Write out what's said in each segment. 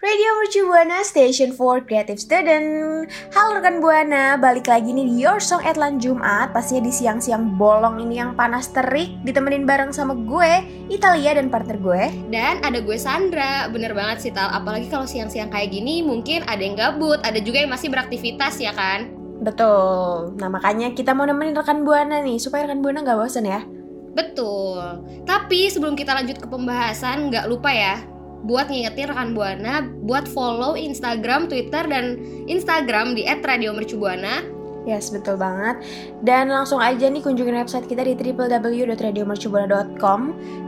Radio Mercu Buana Station for Creative Student. Halo rekan Buana, balik lagi nih di Your Song at Lunch Jumat. Pastinya di siang-siang bolong ini yang panas terik Ditemenin bareng sama gue, Italia dan partner gue. Dan ada gue Sandra, bener banget sih Tal. Apalagi kalau siang-siang kayak gini mungkin ada yang gabut. Ada juga yang masih beraktivitas ya kan? Betul, nah makanya kita mau nemenin rekan Buana nih Supaya rekan Buana gak bosan ya. Betul. Tapi sebelum kita lanjut ke pembahasan nggak lupa ya buat ngingetin rekan Buana buat follow Instagram, Twitter dan Instagram di @radiomercubuana. Yes, betul banget. Dan langsung aja nih kunjungin website kita di www.radiomercubuana.com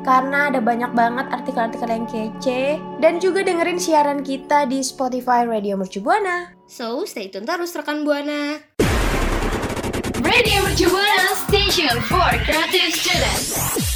karena ada banyak banget artikel-artikel yang kece dan juga dengerin siaran kita di Spotify Radio Mercubuana. So, stay tune terus rekan Buana. Radio Mercubuana Station for Creative Students.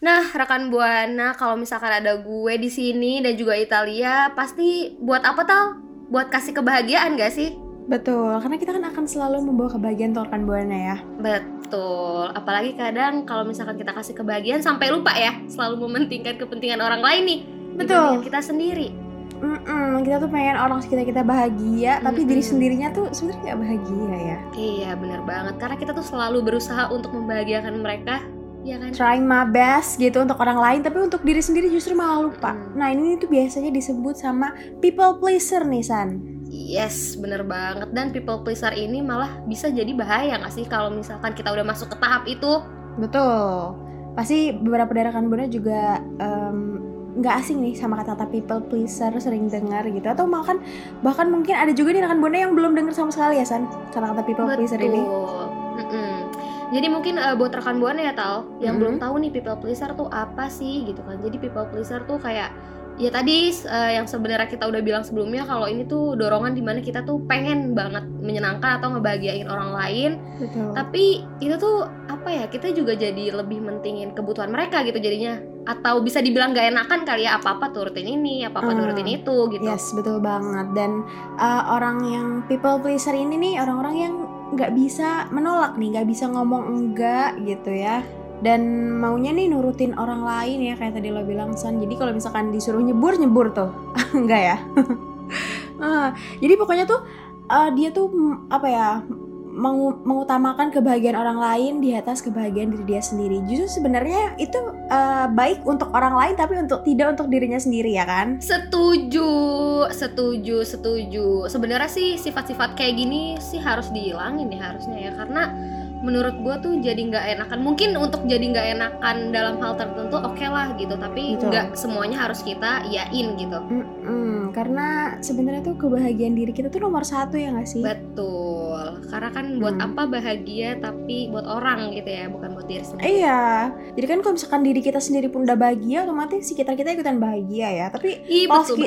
Nah, rekan Buana, kalau misalkan ada gue di sini dan juga Italia, pasti buat apa tau? Buat kasih kebahagiaan gak sih? Betul, karena kita kan akan selalu membawa kebahagiaan untuk rekan Buana ya. Betul. Apalagi kadang kalau misalkan kita kasih kebahagiaan sampai lupa ya, selalu mementingkan kepentingan orang lain nih. Betul. kita sendiri. Mm-mm, kita tuh pengen orang sekitar kita bahagia, tapi Mm-mm. diri sendirinya tuh sebenarnya nggak bahagia ya. Iya, bener banget. Karena kita tuh selalu berusaha untuk membahagiakan mereka, ya kan? Trying my best gitu untuk orang lain, tapi untuk diri sendiri justru malah lupa. Mm. Nah ini tuh biasanya disebut sama people pleaser nih San. Yes, bener banget. Dan people pleaser ini malah bisa jadi bahaya nggak sih kalau misalkan kita udah masuk ke tahap itu? Betul. Pasti beberapa dari rekan buana juga nggak asing nih sama kata-kata people pleaser sering dengar gitu atau bahkan bahkan mungkin ada juga nih rekan buana yang belum dengar sama sekali ya San kata-kata people pleaser ini. Mm-mm. Jadi mungkin eh, buat rekan buana ya Tal, yang Mm-mm. belum tahu nih people pleaser tuh apa sih gitu kan. Jadi people pleaser tuh kayak ya tadi eh, yang sebenarnya kita udah bilang sebelumnya kalau ini tuh dorongan di mana kita tuh pengen banget menyenangkan atau ngebahagiain orang lain Betul. tapi itu tuh apa ya kita juga jadi lebih mentingin kebutuhan mereka gitu jadinya atau bisa dibilang gak enakan kali ya apa apa turutin ini apa apa Ah. turutin itu gitu Yes, betul banget. Dan uh, orang yang people pleaser ini nih orang-orang yang nggak bisa menolak nih, nggak bisa ngomong enggak gitu ya. Dan maunya nih nurutin orang lain ya kayak tadi lo bilang San. Jadi kalau misalkan disuruh nyebur nyebur tuh, enggak ya? Ah, jadi pokoknya tuh uh, dia tuh apa ya? Mengu- mengutamakan kebahagiaan orang lain di atas kebahagiaan diri dia sendiri. Justru sebenarnya itu uh, baik untuk orang lain tapi untuk tidak untuk dirinya sendiri ya kan? setuju setuju setuju sebenarnya sih sifat-sifat kayak gini sih harus dihilangin ya harusnya ya karena menurut gue tuh jadi nggak enakan. Mungkin untuk jadi nggak enakan dalam hal tertentu oke lah gitu. Tapi nggak semuanya harus kita iyain gitu. Mm-mm, karena sebenarnya tuh kebahagiaan diri kita tuh nomor satu ya nggak sih? betul. Karena kan buat Hmm. apa bahagia tapi buat orang gitu ya bukan buat diri sendiri. Iya, jadi kan kalau misalkan diri kita sendiri pun udah bahagia, otomatis sekitar kita ikutan bahagia ya. Tapi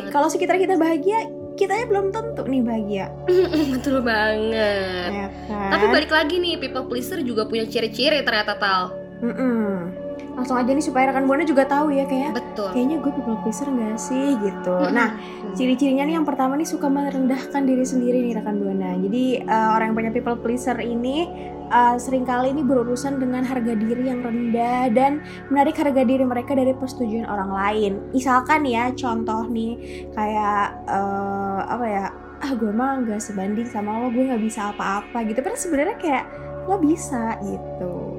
kalau sekitar kita bahagia, kitanya belum tentu nih bahagia. betul banget Ya kan? tapi balik lagi nih people pleaser juga punya ciri-ciri ternyata tal Mm-mm. Langsung aja nih supaya rekan buana juga tahu ya kayak betul kayaknya gue people pleaser gak sih gitu. Nah, ciri-cirinya nih yang pertama nih suka merendahkan diri sendiri nih rekan buana. Jadi eh, orang yang punya people pleaser ini eh, sering kali ini berurusan dengan harga diri yang rendah dan menarik harga diri mereka dari persetujuan orang lain. Misalkan ya contoh nih kayak eh, apa ya? Ah gue mah nggak sebanding sama lo, gue nggak bisa apa-apa gitu. Padahal sebenarnya kayak lo bisa gitu.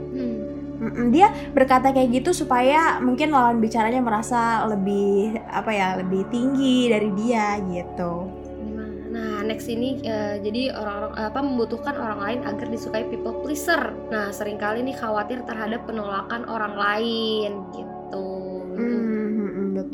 Mm-mm, dia berkata kayak gitu supaya mungkin lawan bicaranya merasa lebih apa ya lebih tinggi dari dia gitu. Nah, next ini eh, jadi orang-orang apa membutuhkan orang lain agar disukai people pleaser. Nah, sering kali nih khawatir terhadap penolakan orang lain gitu. Hmm, mm-mm,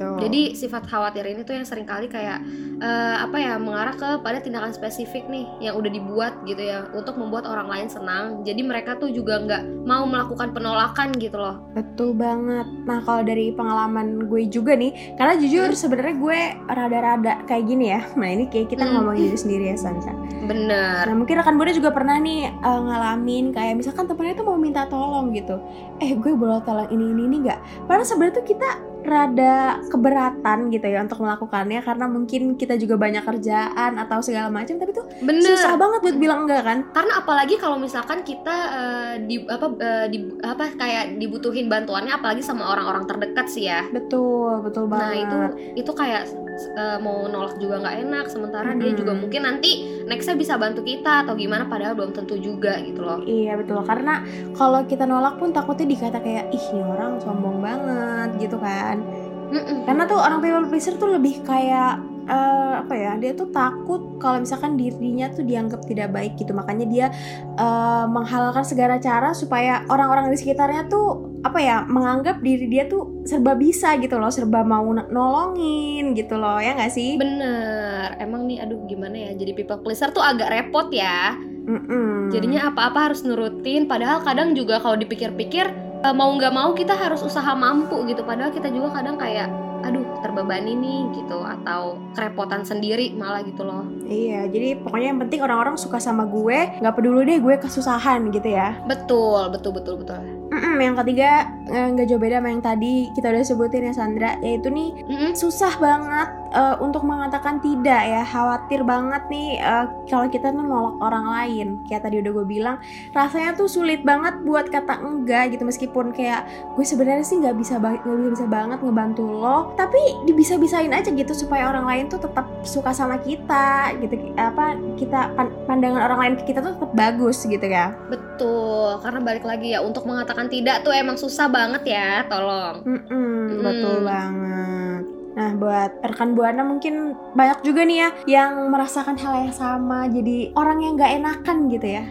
betul. Jadi sifat khawatir ini tuh yang sering kali kayak eh, apa ya mengarah kepada tindakan spesifik nih yang udah dibuat gitu ya untuk membuat orang lain senang. Jadi mereka tuh juga nggak mau melakukan penolakan gitu loh. betul banget. Nah kalau dari pengalaman gue juga nih, karena jujur sebenarnya gue rada-rada kayak gini ya. Nah ini kayak kita Hmm. ngomongin diri sendiri ya Sansa. Bener. Nah mungkin rekan Bunda juga pernah nih uh, ngalamin kayak misalkan temennya tuh mau minta tolong gitu. Eh gue boleh tolong ini ini ini nggak? Padahal sebenarnya tuh kita rada keberatan gitu ya untuk melakukannya karena mungkin kita juga banyak kerjaan atau segala macam tapi tuh bener. susah banget buat bilang enggak kan? Karena apalagi kalau misalkan kita eh, di apa eh, di apa kayak dibutuhin bantuannya apalagi sama orang-orang terdekat sih ya. Betul betul banget nah itu itu kayak eh, mau nolak juga nggak enak sementara dia Mm-mm. juga mungkin nanti nextnya bisa bantu kita atau gimana padahal belum tentu juga gitu loh Iya betul karena kalau kita nolak pun takutnya dikata kayak ih ini orang sombong banget gitu kan. Mm-mm. Karena tuh orang people pleaser tuh lebih kayak eh, apa ya? Dia tuh takut kalau misalkan dirinya tuh dianggap tidak baik gitu. Makanya dia eh, menghalalkan segala cara supaya orang-orang di sekitarnya tuh apa ya? menganggap diri dia tuh serba bisa gitu loh, serba mau nolongin gitu loh. Ya nggak sih? bener emang nih aduh gimana ya jadi people pleaser tuh agak repot ya Mm-mm. jadinya apa-apa harus nurutin padahal kadang juga kalau dipikir-pikir eh, mau nggak mau kita harus usaha mampu gitu padahal kita juga kadang kayak aduh terbebani nih gitu atau kerepotan sendiri malah gitu loh Iya, jadi pokoknya yang penting orang-orang suka sama gue, nggak peduli deh gue kesusahan gitu ya. betul betul betul betul Mm-mm, yang ketiga nggak jauh beda sama yang tadi kita udah sebutin ya Sandra, yaitu nih Mm-mm. susah banget eh, untuk mengatakan tidak ya, khawatir banget nih eh, kalau kita tuh nolak orang lain. Kayak tadi udah gue bilang, rasanya tuh sulit banget buat kata enggak gitu meskipun kayak gue sebenarnya sih nggak bisa nggak bisa, bisa banget ngebantu lo, tapi dibisa-bisain aja gitu supaya orang lain tuh tetap suka sama kita gitu apa kita pan- pandangan orang lain ke kita tuh tetap bagus gitu ya. betul karena balik lagi ya untuk mengatakan tidak tuh emang susah banget ya tolong Mm-mm, Mm. betul banget. Nah, buat rekan buana mungkin banyak juga nih ya yang merasakan hal yang sama, jadi orang yang nggak enakan gitu ya.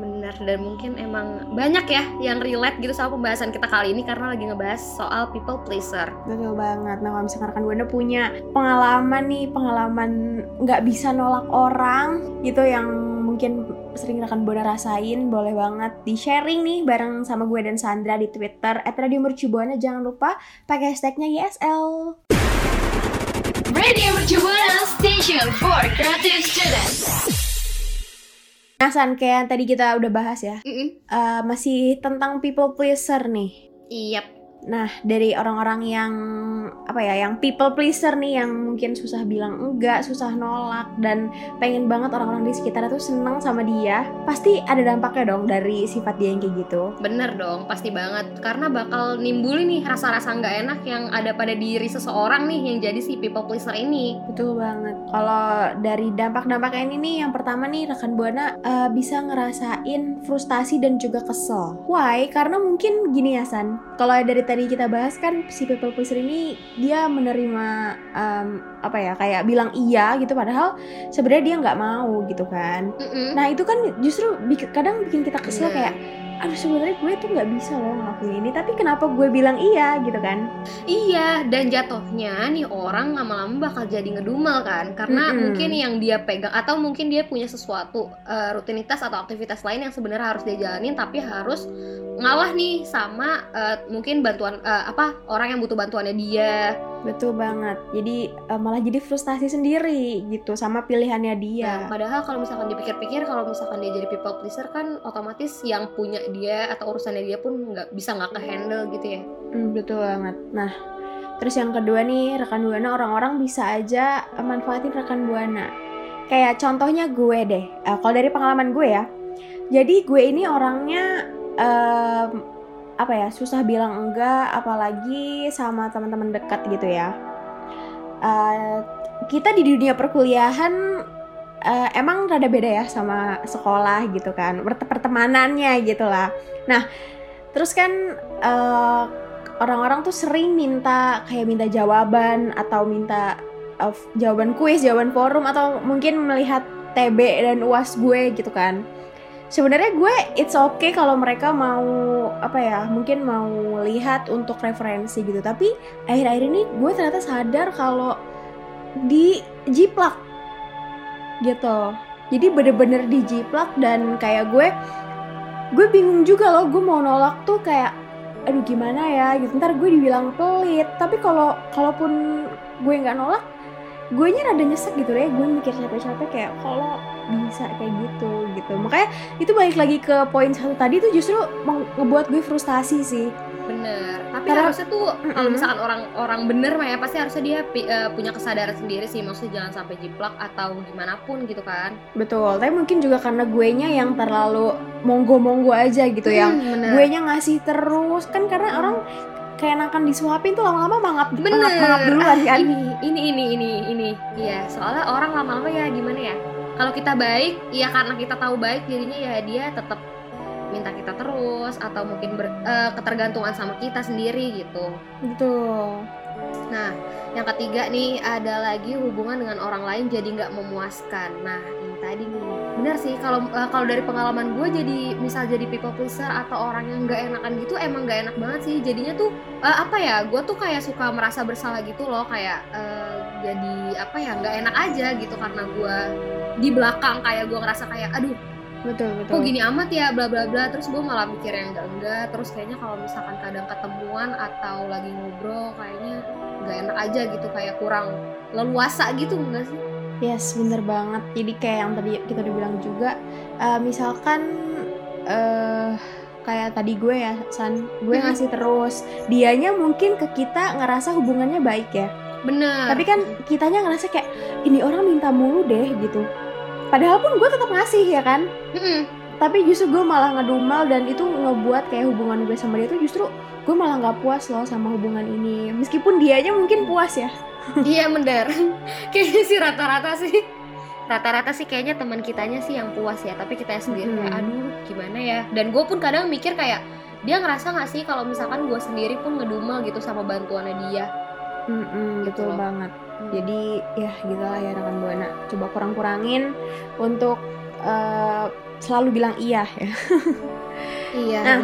Bener dan mungkin emang banyak ya yang relate gitu sama pembahasan kita kali ini karena lagi ngebahas soal people pleaser Betul banget. Nah, kalau misalkan rekan buana punya pengalaman nih, pengalaman nggak bisa nolak orang gitu yang mungkin sering rekan buana rasain, boleh banget di sharing nih bareng sama gue dan Sandra di Twitter @radiomercubuana. Jangan lupa pakai hashtagnya YSL. Radio Mercubuana Station for Creative Students. Nah, San, kayak yang tadi kita udah bahas ya, Mm-mm. eh, masih tentang people pleaser nih. Iya Nah, dari orang-orang yang apa ya, yang people pleaser nih yang mungkin susah bilang enggak, susah nolak dan pengen banget orang-orang di sekitarnya tuh seneng sama dia, pasti ada dampaknya dong dari sifat dia yang kayak gitu. Bener dong, pasti banget. Karena bakal nimbulin nih rasa-rasa nggak enak yang ada pada diri seseorang nih yang jadi si people pleaser ini. Betul banget. Kalau dari dampak-dampaknya ini nih, yang pertama nih rekan buana eh, bisa ngerasain frustasi dan juga kesel. Why? Karena mungkin gini ya San. Kalau dari tadi kita bahas kan si people pleaser ini dia menerima em, apa ya kayak bilang iya gitu, padahal sebenarnya dia nggak mau gitu kan. Mm-mm. Nah itu kan justru kadang bikin kita kesel Bener. kayak aduh sebenarnya gue tuh nggak bisa loh ngelakuin ini tapi kenapa gue bilang iya gitu kan Iya, dan jatuhnya nih orang lama-lama bakal jadi ngedumel kan, karena Mm-mm. mungkin yang dia pegang atau mungkin dia punya sesuatu eh, rutinitas atau aktivitas lain yang sebenarnya harus dia jalanin, tapi harus ngalah nih sama eh, mungkin bantuan eh, apa orang yang butuh bantuannya dia. Betul banget. Jadi eh, malah jadi frustasi sendiri gitu sama pilihannya Nah, dia padahal kalau misalkan dipikir-pikir, kalau misalkan dia jadi people pleaser kan otomatis yang punya dia atau urusannya dia pun nggak bisa nggak ke handle gitu ya. Hmm, betul banget. Nah terus yang kedua nih rekan buana orang-orang bisa aja manfaatin rekan buana. Kayak contohnya gue deh. Eh, kalau dari pengalaman gue ya. Jadi gue ini orangnya em, apa ya susah bilang enggak apalagi sama teman-teman dekat gitu ya. Eh, kita di dunia perkuliahan eh, emang rada beda ya sama sekolah gitu kan Pert- pertemanannya gitu lah nah terus kan eh, orang-orang tuh sering minta kayak minta jawaban atau minta eh, jawaban kuis jawaban forum atau mungkin melihat TB dan uas gue gitu kan sebenarnya gue it's okay kalau mereka mau apa ya mungkin mau lihat untuk referensi gitu. Tapi akhir-akhir ini gue ternyata sadar kalau di jiplak gitu. Jadi bener-bener di jiplak dan kayak gue gue bingung juga loh gue mau nolak tuh kayak aduh gimana ya? Gitu. Ntar gue dibilang pelit. Tapi kalau kalaupun gue nggak nolak gue nya rada nyesek gitu deh gue mikir capek-capek kayak kalau bisa kayak gitu gitu makanya itu balik lagi ke poin satu tadi tuh justru ngebuat gue frustasi sih Bener. tapi Karena- harusnya tuh kalau Mm-mm. misalkan orang orang bener mah ya pasti harusnya dia eh, punya kesadaran sendiri sih maksudnya jangan sampai jiplak atau gimana pun gitu kan betul tapi mungkin juga karena gue nya yang terlalu monggo-monggo aja gitu yang Hmm, bener. gue nya ngasih terus kan karena orang keenakan disuapin tuh lama-lama mangap bener. mangap, mangap duluan Ah, kan. ini ini ini ini ini. Iya soalnya orang lama-lama ya gimana ya? Kalau kita baik ya karena kita tahu baik jadinya ya dia tetap minta kita terus atau mungkin ber- eh, ketergantungan sama kita sendiri gitu. Betul Nah, yang ketiga nih ada lagi hubungan dengan orang lain jadi nggak memuaskan. Nah, ini tadi nih, bener sih kalau eh, kalau dari pengalaman gue jadi misal jadi people pleaser atau orang yang nggak enakan gitu emang nggak enak banget sih. Jadinya tuh eh, apa ya? Gue tuh kayak suka merasa bersalah gitu loh, kayak eh, jadi apa ya nggak enak aja gitu karena gue di belakang kayak gue ngerasa kayak aduh betul betul kok gini amat ya bla bla bla terus gue malah mikir yang enggak enggak terus kayaknya kalau misalkan kadang ketemuan atau lagi ngobrol kayaknya nggak enak aja gitu kayak kurang leluasa gitu enggak sih Yes, bener banget. Jadi kayak yang tadi kita udah bilang juga, eh, misalkan eh kayak tadi gue ya, San, gue Hmm. ngasih terus. Dianya mungkin ke kita ngerasa hubungannya baik ya. bener Tapi kan kitanya ngerasa kayak ini orang minta mulu deh gitu. Padahal pun gue tetap ngasih ya kan. Mm-mm. Tapi justru gue malah ngedumel dan itu ngebuat kayak hubungan gue sama dia tuh justru gue malah nggak puas loh sama hubungan ini. Meskipun dianya mungkin puas ya. iya bener kayaknya sih rata-rata sih rata-rata sih kayaknya teman kitanya sih yang puas ya tapi kita sendiri kayak Mm-mm. aduh gimana ya dan gue pun kadang mikir kayak dia ngerasa nggak sih kalau misalkan gue sendiri pun ngedumel gitu sama bantuannya dia Mm-mm, Gitu betul loh. banget. Jadi ya gitu lah ya rekan buana. Coba kurang-kurangin untuk eh, selalu bilang iya ya. iya Nah.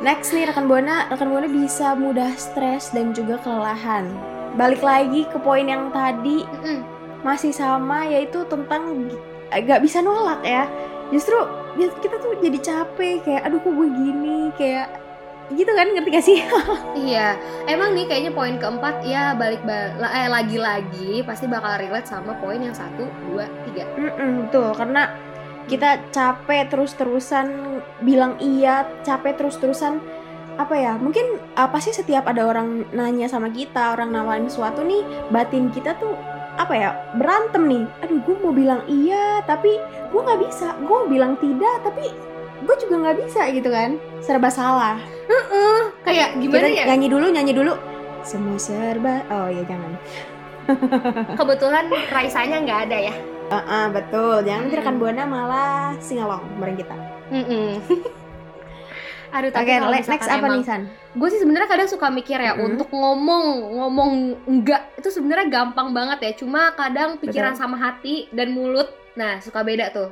Next nih rekan buana, rekan buana bisa mudah stres dan juga kelelahan. Balik lagi ke poin yang tadi Mm-mm. masih sama yaitu tentang gi- gak bisa nolak ya. Justru ya kita tuh jadi capek kayak aduh kok gue gini kayak gitu kan ngerti gak sih? Iya, emang nih kayaknya poin keempat ya balik ba- la- eh lagi-lagi pasti bakal relate sama poin yang satu, dua, tiga. Mm-mm, betul karena kita capek terus-terusan bilang iya, capek terus-terusan apa ya? Mungkin apa sih setiap ada orang nanya sama kita, orang nawarin sesuatu nih, batin kita tuh apa ya berantem nih. Aduh, gue mau bilang iya, tapi gue nggak bisa. Gue bilang tidak, tapi gue juga nggak bisa gitu kan? Serba salah. Kayak gimana Kita ya? nyanyi dulu, nyanyi dulu. Semua serba. Oh ya jangan. Kebetulan Raisanya nggak ada ya. Ah betul. Jangan nanti Mm. rekan buana malah singalong bareng kita. Aduh, Oke, tapi kalau le- next apa emang- nih San? Gue sih sebenarnya kadang suka mikir ya Mm-mm. untuk ngomong ngomong enggak itu sebenarnya gampang banget ya. Cuma kadang pikiran Betul. sama hati dan mulut, nah suka beda tuh.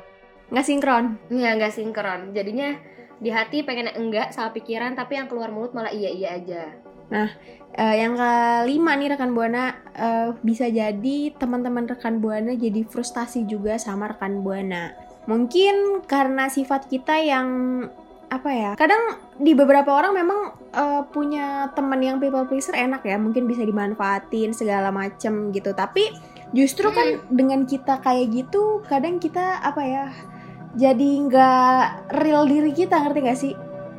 Nggak sinkron. Iya nggak sinkron. Jadinya di hati pengen enggak sama pikiran, tapi yang keluar mulut malah iya iya aja. Eh, yang kelima nih rekan buana eh, bisa jadi teman-teman rekan buana jadi frustasi juga sama rekan buana. Mungkin karena sifat kita yang apa ya? Kadang di beberapa orang memang eh, punya teman yang people pleaser enak ya, mungkin bisa dimanfaatin segala macem gitu. Tapi justru kan dengan kita kayak gitu, kadang kita apa ya? Jadi nggak real diri kita ngerti gak sih?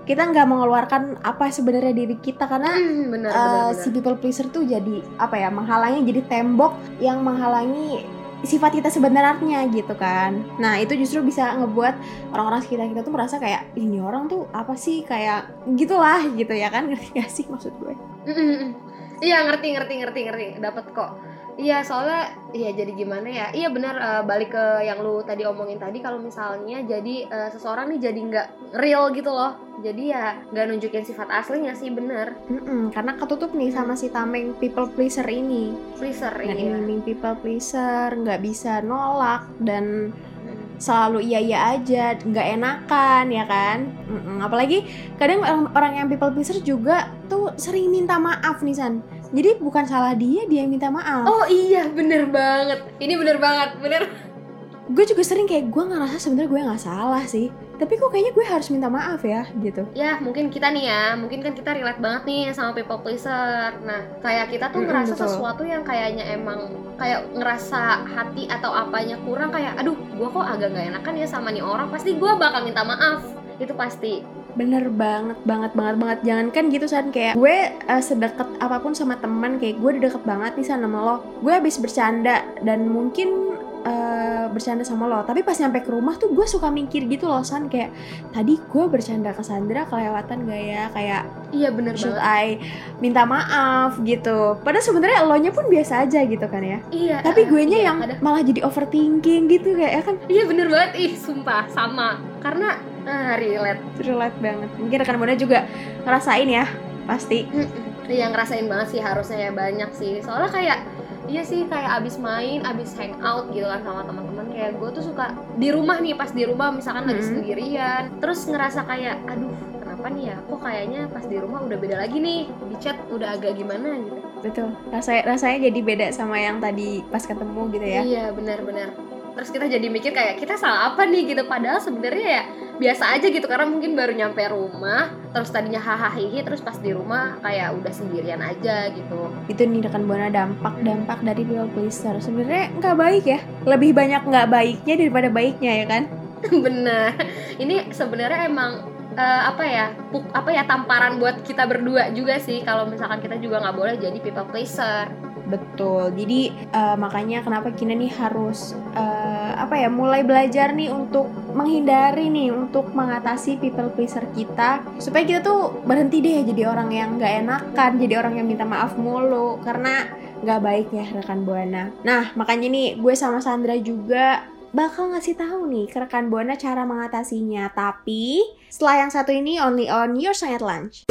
Kita nggak mengeluarkan apa sebenarnya diri kita karena Hmm, bener, eh, bener, si bener. people pleaser tuh jadi apa ya menghalangi jadi tembok yang menghalangi sifat kita sebenarnya gitu kan nah itu justru bisa ngebuat orang-orang sekitar kita tuh merasa kayak ini orang tuh apa sih kayak gitulah gitu ya kan ngerti gak sih maksud gue Mm-mm. Iya ngerti ngerti ngerti ngerti dapat kok. Iya soalnya iya jadi gimana ya? Iya benar eh, balik ke yang lu tadi omongin tadi kalau misalnya jadi eh, seseorang nih jadi nggak real gitu loh. Jadi ya nggak nunjukin sifat aslinya sih bener. Mm-mm, karena ketutup nih sama si tameng people pleaser ini Pleaser nggak ini. ya. iming people pleaser nggak bisa nolak dan selalu iya iya aja nggak enakan ya kan Mm-mm. apalagi kadang orang, orang yang people pleaser juga tuh sering minta maaf nih san jadi bukan salah dia dia yang minta maaf Oh iya bener banget. Ini bener banget bener. gue juga sering kayak gue ngerasa sebenarnya gue nggak salah sih tapi kok kayaknya gue harus minta maaf ya gitu Ya mungkin kita nih ya, mungkin kan kita relate banget nih sama people pleaser. Nah kayak kita tuh ngerasa betul. sesuatu yang kayaknya emang kayak ngerasa hati atau apanya kurang kayak, aduh, gua kok agak gak enakan ya sama nih orang. Pasti gua bakal minta maaf. Itu pasti. Bener banget, banget, banget, banget. Jangan kan gitu San kayak gue uh, sedekat apa pun sama teman kayak gue udah deket banget nih sama lo. Gue habis bercanda dan mungkin uh, bercanda sama lo. Tapi pas nyampe ke rumah tuh gue suka mikir gitu loh San kayak tadi gue bercanda ke Sandra kelewatan gak ya kayak iya bener should banget I minta maaf gitu. Padahal sebenarnya lo nya pun biasa aja gitu kan ya. iya Tapi eh, gue nya iya, yang kadang- malah jadi overthinking gitu kayak ya kan iya bener banget ih sumpah sama karena ah, relate relate banget. Mungkin rekan Buana juga ngerasain ya pasti. Iya ngerasain banget sih harusnya ya banyak sih soalnya kayak iya sih kayak abis main abis hangout gitu kan sama teman-teman kayak gue tuh suka di rumah nih pas di rumah misalkan lagi Mhm. sendirian terus ngerasa kayak aduh kenapa nih ya kok kayaknya pas di rumah udah beda lagi nih di chat udah agak gimana gitu Betul. Rasanya rasanya jadi beda sama yang tadi pas ketemu gitu ya. iya benar-benar terus kita jadi mikir kayak kita salah apa nih gitu padahal sebenarnya ya biasa aja gitu karena mungkin baru nyampe rumah terus tadinya hahaha hihi terus pas di rumah kayak udah sendirian aja gitu Itu nih rekan buana dampak dampak dari people pleaser. Sebenarnya nggak baik ya. Lebih banyak nggak baiknya daripada baiknya ya kan? bener ini sebenarnya emang eh, apa ya puk- apa ya tamparan buat kita berdua juga sih kalau misalkan kita juga nggak boleh jadi people pleaser Betul. Jadi eh, makanya kenapa kita nih harus eh, apa ya mulai belajar nih untuk menghindari nih untuk mengatasi people pleaser kita supaya kita tuh berhenti deh jadi orang yang nggak enakan, jadi orang yang minta maaf mulu karena nggak baik ya rekan buana. Nah makanya nih gue sama Sandra juga bakal ngasih tahu nih ke rekan buana cara mengatasinya. Tapi setelah yang satu ini only on your side lunch.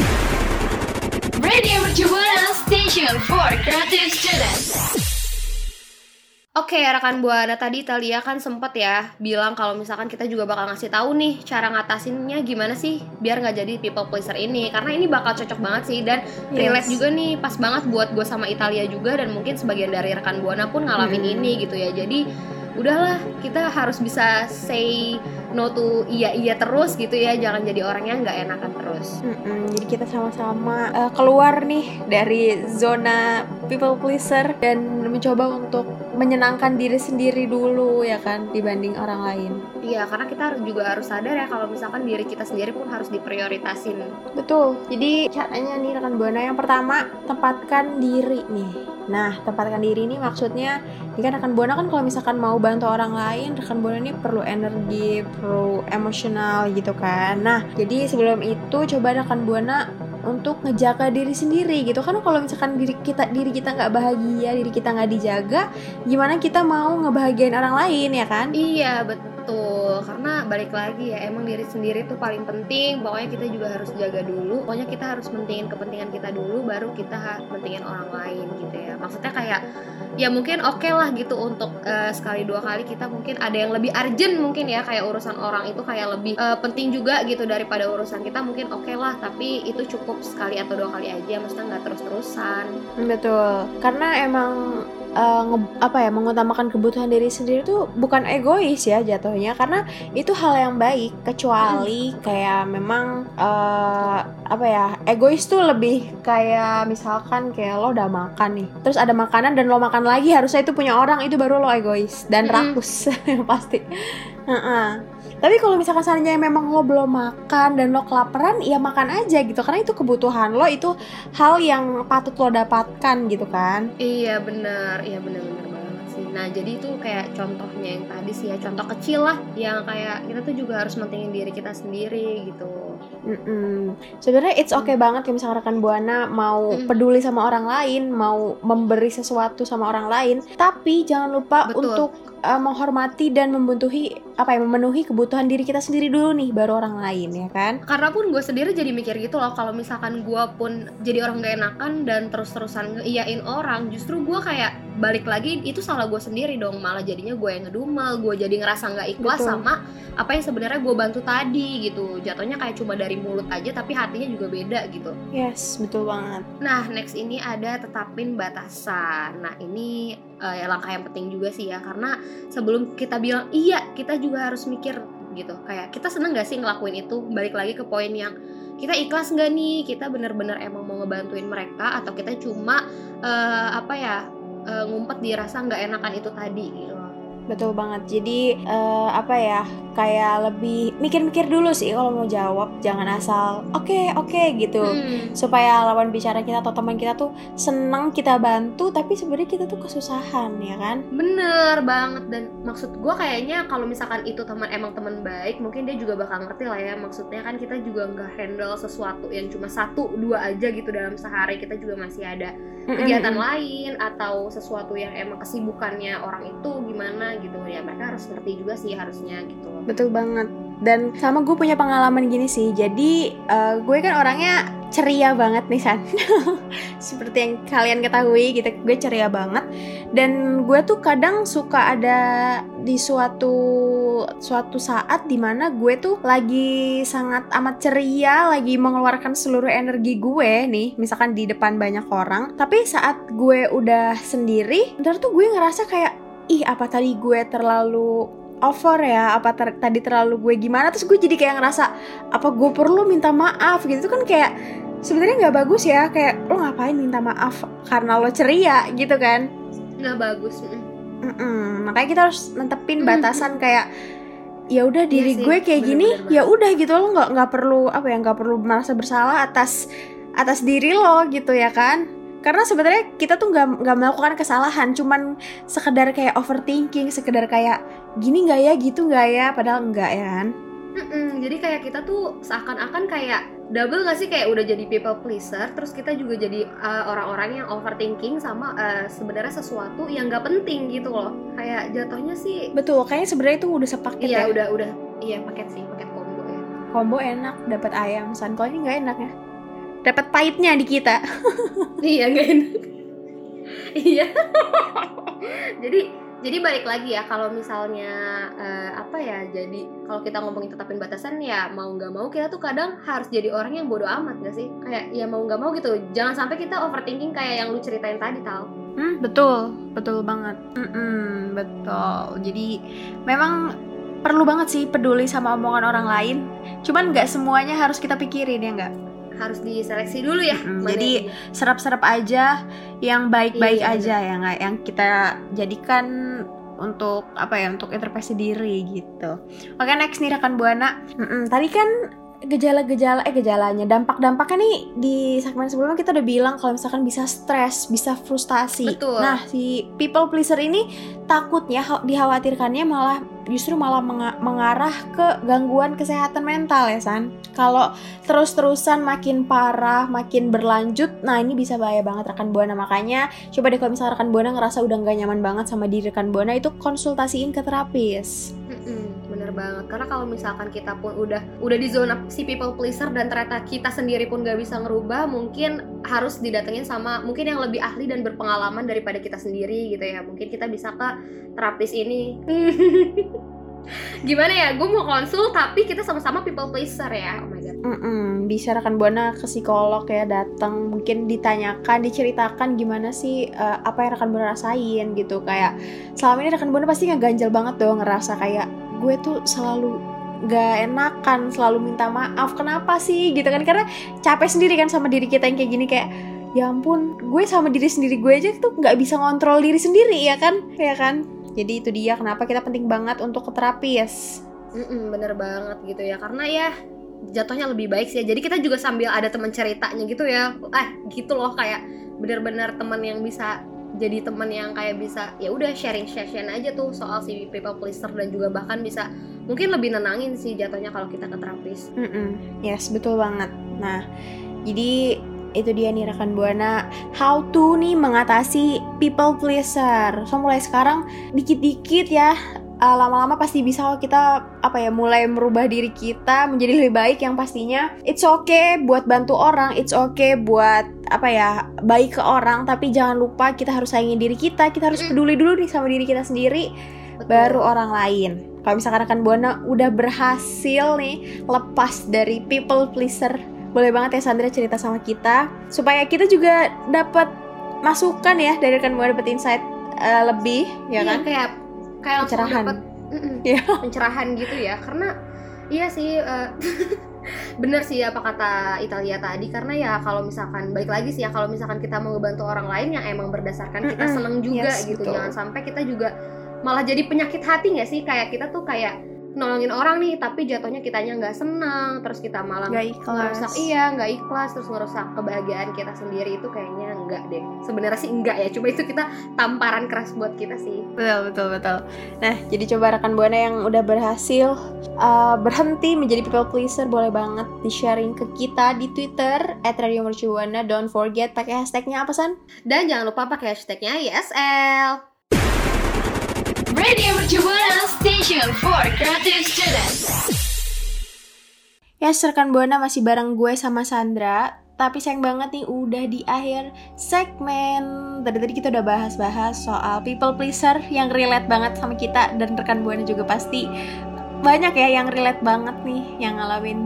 Radio Mercubuana Station for Creative Students. Oke rekan buana tadi Talia kan sempet ya bilang kalau misalkan kita juga bakal ngasih tahu nih cara ngatasinnya gimana sih biar nggak jadi people pleaser ini karena ini bakal cocok banget sih dan relate juga nih pas banget buat gue sama Italia juga dan mungkin sebagian dari rekan buana pun ngalamin Hmm. ini gitu ya jadi udahlah kita harus bisa say no to iya iya terus gitu ya jangan jadi orang yang nggak enakan terus Mm-mm, jadi kita sama-sama eh, keluar nih dari zona people pleaser dan mencoba untuk menyenangkan diri sendiri dulu ya kan dibanding orang lain. iya karena kita juga harus sadar ya kalau misalkan diri kita sendiri pun harus diprioritasin Betul. Jadi caranya nih rekan buana yang pertama tempatkan diri nih. Nah, tempatkan diri ini maksudnya ini kan rekan buana kan kalau misalkan mau bantu orang lain, rekan buana ini perlu energi, perlu emosional gitu kan. Nah, jadi sebelum itu coba rekan buana untuk ngejaga diri sendiri gitu. Kan kalau misalkan diri kita diri kita nggak bahagia diri kita nggak dijaga gimana kita mau ngebahagiain orang lain ya kan? Iya betul karena balik lagi ya emang diri sendiri tuh paling penting. Pokoknya kita juga harus jaga dulu. Pokoknya kita harus mentingin kepentingan kita dulu baru kita mentingin orang lain gitu ya. Maksudnya kayak ya mungkin oke lah gitu untuk eh, sekali dua kali kita mungkin ada yang lebih urgent mungkin ya kayak urusan orang itu kayak lebih eh, penting juga gitu daripada urusan kita mungkin oke lah. Tapi itu cukup sekali atau dua kali aja maksudnya nggak terus terusan Betul, karena emang eh, nge- apa ya mengutamakan kebutuhan diri sendiri tuh bukan egois ya jatuhnya, karena itu hal yang baik. Kecuali kayak memang eh, apa ya egois tuh lebih kayak misalkan kayak lo udah makan nih, terus ada makanan dan lo makan lagi harusnya itu punya orang itu baru lo egois dan Mm-mm. rakus pasti. Heeh. Tapi kalau misalkan seandainya memang lo belum makan dan lo kelaparan, ya makan aja gitu. Karena itu kebutuhan lo, itu hal yang patut lo dapatkan gitu kan. Iya benar, iya benar-benar banget sih. Nah jadi itu kayak contohnya yang tadi sih ya, contoh kecil lah yang kayak kita tuh juga harus mentingin diri kita sendiri gitu. Mm-mm. Sebenarnya it's okay banget ya misalkan rekan buana mau Mm. peduli sama orang lain, mau memberi sesuatu sama orang lain, tapi jangan lupa Betul. untuk uh, menghormati dan membentuhi apa ya memenuhi kebutuhan diri kita sendiri dulu nih, baru orang lain ya kan. Karena pun gue sendiri jadi mikir gitu loh, kalau misalkan gue pun jadi orang gak enakan dan terus-terusan ngeiyain orang, justru gue kayak balik lagi itu salah gue sendiri dong, malah jadinya gue yang ngedumel, gue jadi ngerasa nggak ikhlas Betul. sama apa yang sebenarnya gue bantu tadi gitu. Jatuhnya kayak cuma dari mulut aja, tapi hatinya juga beda gitu. Yes, betul banget. Nah, next ini ada tetapin batasan. Nah, ini eh, ya langkah yang penting juga sih ya, karena sebelum kita bilang iya, kita juga harus mikir gitu. Kayak kita seneng gak sih ngelakuin itu? Balik lagi ke poin yang kita ikhlas nggak nih? Kita bener-bener emang mau ngebantuin mereka atau kita cuma eh, apa ya eh, ngumpet di rasa nggak enakan itu tadi gitu. Betul banget. Jadi eh, apa ya? Kayak lebih mikir-mikir dulu sih kalau mau jawab, jangan asal oke oke gitu. Hmm. Supaya lawan bicara kita atau teman kita tuh seneng kita bantu, tapi sebenarnya kita tuh kesusahan ya kan? Bener banget dan maksud gue kayaknya kalau misalkan itu teman emang teman baik mungkin dia juga bakal ngerti lah ya maksudnya kan kita juga nggak handle sesuatu yang cuma satu dua aja gitu dalam sehari kita juga masih ada kegiatan lain atau sesuatu yang emang kesibukannya orang itu gimana gitu ya mereka harus ngerti juga sih harusnya gitu. Betul banget. Dan sama gue punya pengalaman gini sih. Jadi eh, gue kan orangnya ceria banget nih San. Seperti yang kalian ketahui gitu, gue ceria banget. Dan gue tuh kadang suka ada di suatu suatu saat di mana gue tuh lagi sangat amat ceria, lagi mengeluarkan seluruh energi gue nih, misalkan di depan banyak orang. Tapi saat gue udah sendiri, ntar tuh gue ngerasa kayak ih apa tadi gue terlalu over ya apa ter- tadi terlalu gue gimana terus gue jadi kayak ngerasa apa gue perlu minta maaf gitu Itu kan kayak sebenarnya nggak bagus ya kayak lo ngapain minta maaf karena lo ceria gitu kan nggak bagus mm. Mm-mm. makanya kita harus nentepin Mm. batasan kayak ya udah diri sih, gue kayak gini ya udah gitu lo nggak nggak perlu apa ya nggak perlu merasa bersalah atas atas diri lo gitu ya kan karena sebenarnya kita tuh nggak nggak melakukan kesalahan cuman sekedar kayak overthinking sekedar kayak gini nggak ya? Gitu nggak ya? Padahal enggak ya kan? Mm-mm, jadi kayak kita tuh seakan-akan kayak double gak sih? Kayak udah jadi people pleaser terus kita juga jadi uh, orang-orang yang overthinking sama uh, sebenarnya sesuatu yang gak penting gitu loh. Kayak jatuhnya sih betul kayaknya sebenarnya itu udah sepaket iya ya. udah udah. Iya paket sih paket combo ya. Combo enak dapat ayam. San kalau ini nggak enak ya dapat pahitnya di kita iya gak enak iya jadi jadi balik lagi ya kalau misalnya eh, apa ya jadi kalau kita ngomongin tetapin batasan ya mau nggak mau kita tuh kadang harus jadi orang yang bodoh amat gak sih kayak ya mau nggak mau gitu jangan sampai kita overthinking kayak yang lu ceritain tadi tal Hmm, betul, betul banget. Mm-mm, betul. Jadi memang perlu banget sih peduli sama omongan orang lain. Cuman nggak semuanya harus kita pikirin ya nggak. Harus diseleksi dulu ya mana jadi yang- Serap-serap aja, yang baik-baik Iya, aja ya nggak, yang kita jadikan untuk apa ya untuk introspeksi diri gitu. Oke next nih rekan buana. Mm-mm, tadi kan gejala-gejala eh gejalanya dampak-dampaknya nih di segmen sebelumnya kita udah bilang kalau misalkan bisa stres, bisa frustasi. Betul. Nah, si people pleaser ini takutnya ha- dikhawatirkannya malah justru malah menga- mengarah ke gangguan kesehatan mental ya San. Kalau terus-terusan makin parah, makin berlanjut, nah ini bisa bahaya banget rekan buana. Makanya coba deh kalau misalnya rekan buana ngerasa udah nggak nyaman banget sama diri rekan buana itu konsultasiin ke terapis. Bener banget. Karena kalau misalkan kita pun udah udah di zona si people pleaser dan ternyata kita sendiri pun gak bisa ngerubah mungkin harus didatengin sama mungkin yang lebih ahli dan berpengalaman daripada kita sendiri gitu ya. Mungkin kita bisa ke terapis ini. Gimana ya? Gue mau konsul tapi kita sama-sama people pleaser ya. Oh my god. Mm-mm, bisa rekan buana ke psikolog ya datang mungkin ditanyakan diceritakan gimana sih eh, apa yang rekan buana rasain gitu. Kayak selama ini rekan buana pasti ngeganjel banget dong ngerasa kayak gue tuh selalu gak enakan selalu minta maaf kenapa sih gitu kan. Karena capek sendiri kan sama diri kita yang kayak gini kayak ya ampun gue sama diri sendiri gue aja tuh nggak bisa ngontrol diri sendiri ya kan? Ya kan? Jadi itu dia kenapa kita penting banget untuk ke terapis. Mm-mm, bener banget gitu ya. Karena ya jatuhnya lebih baik sih ya. jadi kita juga sambil ada teman ceritanya gitu ya. Ah gitu loh kayak bener-bener teman yang bisa jadi teman yang kayak bisa ya udah sharing session aja tuh soal si people pleaser dan juga bahkan bisa mungkin lebih nenangin sih jatuhnya kalau kita ke terapis Mm-mm, yes betul banget. Nah, jadi itu dia nih rekan buana how to nih mengatasi people pleaser. So mulai sekarang dikit-dikit ya uh, lama-lama pasti bisa kita apa ya mulai merubah diri kita menjadi lebih baik yang pastinya it's okay buat bantu orang, it's okay buat apa ya baik ke orang tapi jangan lupa kita harus sayangin diri kita, kita harus peduli dulu nih sama diri kita sendiri Betul. baru orang lain. Kalau misalkan rekan Buana udah berhasil nih lepas dari people pleaser, boleh banget ya Sandra cerita sama kita supaya kita juga dapat masukan ya dari rekan Buana dapat insight eh, lebih ya Iya, kan? kayak kayak Pencerahan. dapet mm-mm, Iya. pencerahan gitu ya karena iya sih eh, bener sih apa kata Italia tadi karena ya kalau misalkan balik lagi sih ya kalau misalkan kita mau ngebantu orang lain yang emang berdasarkan kita seneng juga yes, gitu betul. jangan sampai kita juga malah jadi penyakit hati nggak sih kayak kita tuh kayak nolongin orang nih tapi jatuhnya kitanya nggak senang terus kita malah Nggak ikhlas. ngerusak iya nggak ikhlas terus ngerusak kebahagiaan kita sendiri itu kayaknya enggak deh sebenarnya sih enggak ya cuma itu kita tamparan keras buat kita sih Betul, betul, betul. Nah, jadi coba rekan Buana yang udah berhasil uh, berhenti menjadi people pleaser boleh banget di-sharing ke kita di Twitter @radiomercubuana. Don't forget pakai hashtagnya apa San? dan jangan lupa pakai hashtagnya YSL Radio Mercubuana Station for Creative Students. Ya, rekan Buana masih bareng gue sama Sandra. Tapi sayang banget nih udah di akhir segmen. Tadi tadi kita udah bahas-bahas soal people pleaser yang relate banget sama kita dan rekan Buana juga pasti banyak ya yang relate banget nih yang ngalamin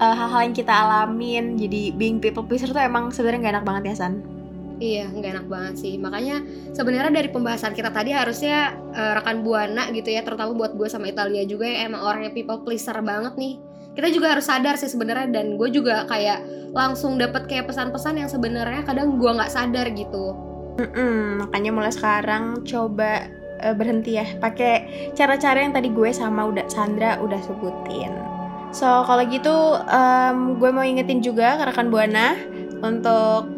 uh, hal-hal yang kita alamin. Jadi being people pleaser tuh emang sebenarnya gak enak banget ya San. Iya, nggak enak banget sih. Makanya sebenarnya dari pembahasan kita tadi harusnya eh, rekan buana gitu ya, terutama buat gue sama Italia juga yang emang orangnya people pleaser banget nih. Kita juga harus sadar sih sebenarnya dan gue juga kayak langsung dapet kayak pesan-pesan yang sebenarnya kadang gue nggak sadar gitu. Mm-mm, makanya mulai sekarang coba uh, berhenti ya pakai cara-cara yang tadi gue sama udah Sandra udah sebutin. So kalau gitu em, gue mau ingetin juga ke rekan buana untuk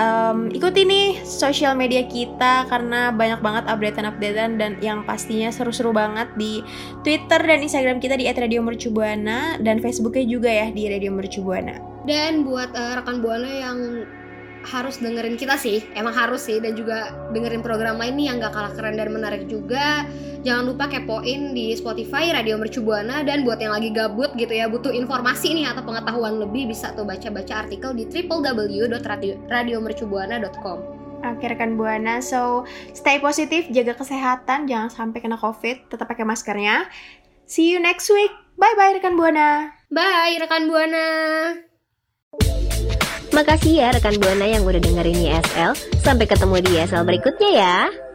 em, ikuti nih sosial media kita karena banyak banget updatean-updatean dan yang pastinya seru-seru banget di Twitter dan Instagram kita di @radiomercubuana dan Facebooknya juga ya di Radio Mercubuana. Dan buat eh, rekan buana yang harus dengerin kita sih, emang harus sih dan juga dengerin program lain nih yang gak kalah keren dan menarik juga. Jangan lupa kepoin di Spotify Radio Mercu Buana dan buat yang lagi gabut gitu ya butuh informasi nih atau pengetahuan lebih bisa tuh baca-baca artikel di www.radiomercubuana.com. Oke rekan Buana, so stay positif, jaga kesehatan, jangan sampai kena COVID, tetap pakai maskernya. See you next week. Bye bye rekan Buana. Bye rekan Buana. Makasih ya rekan Buana yang udah dengerin YSL. Sampai ketemu di YSL berikutnya ya.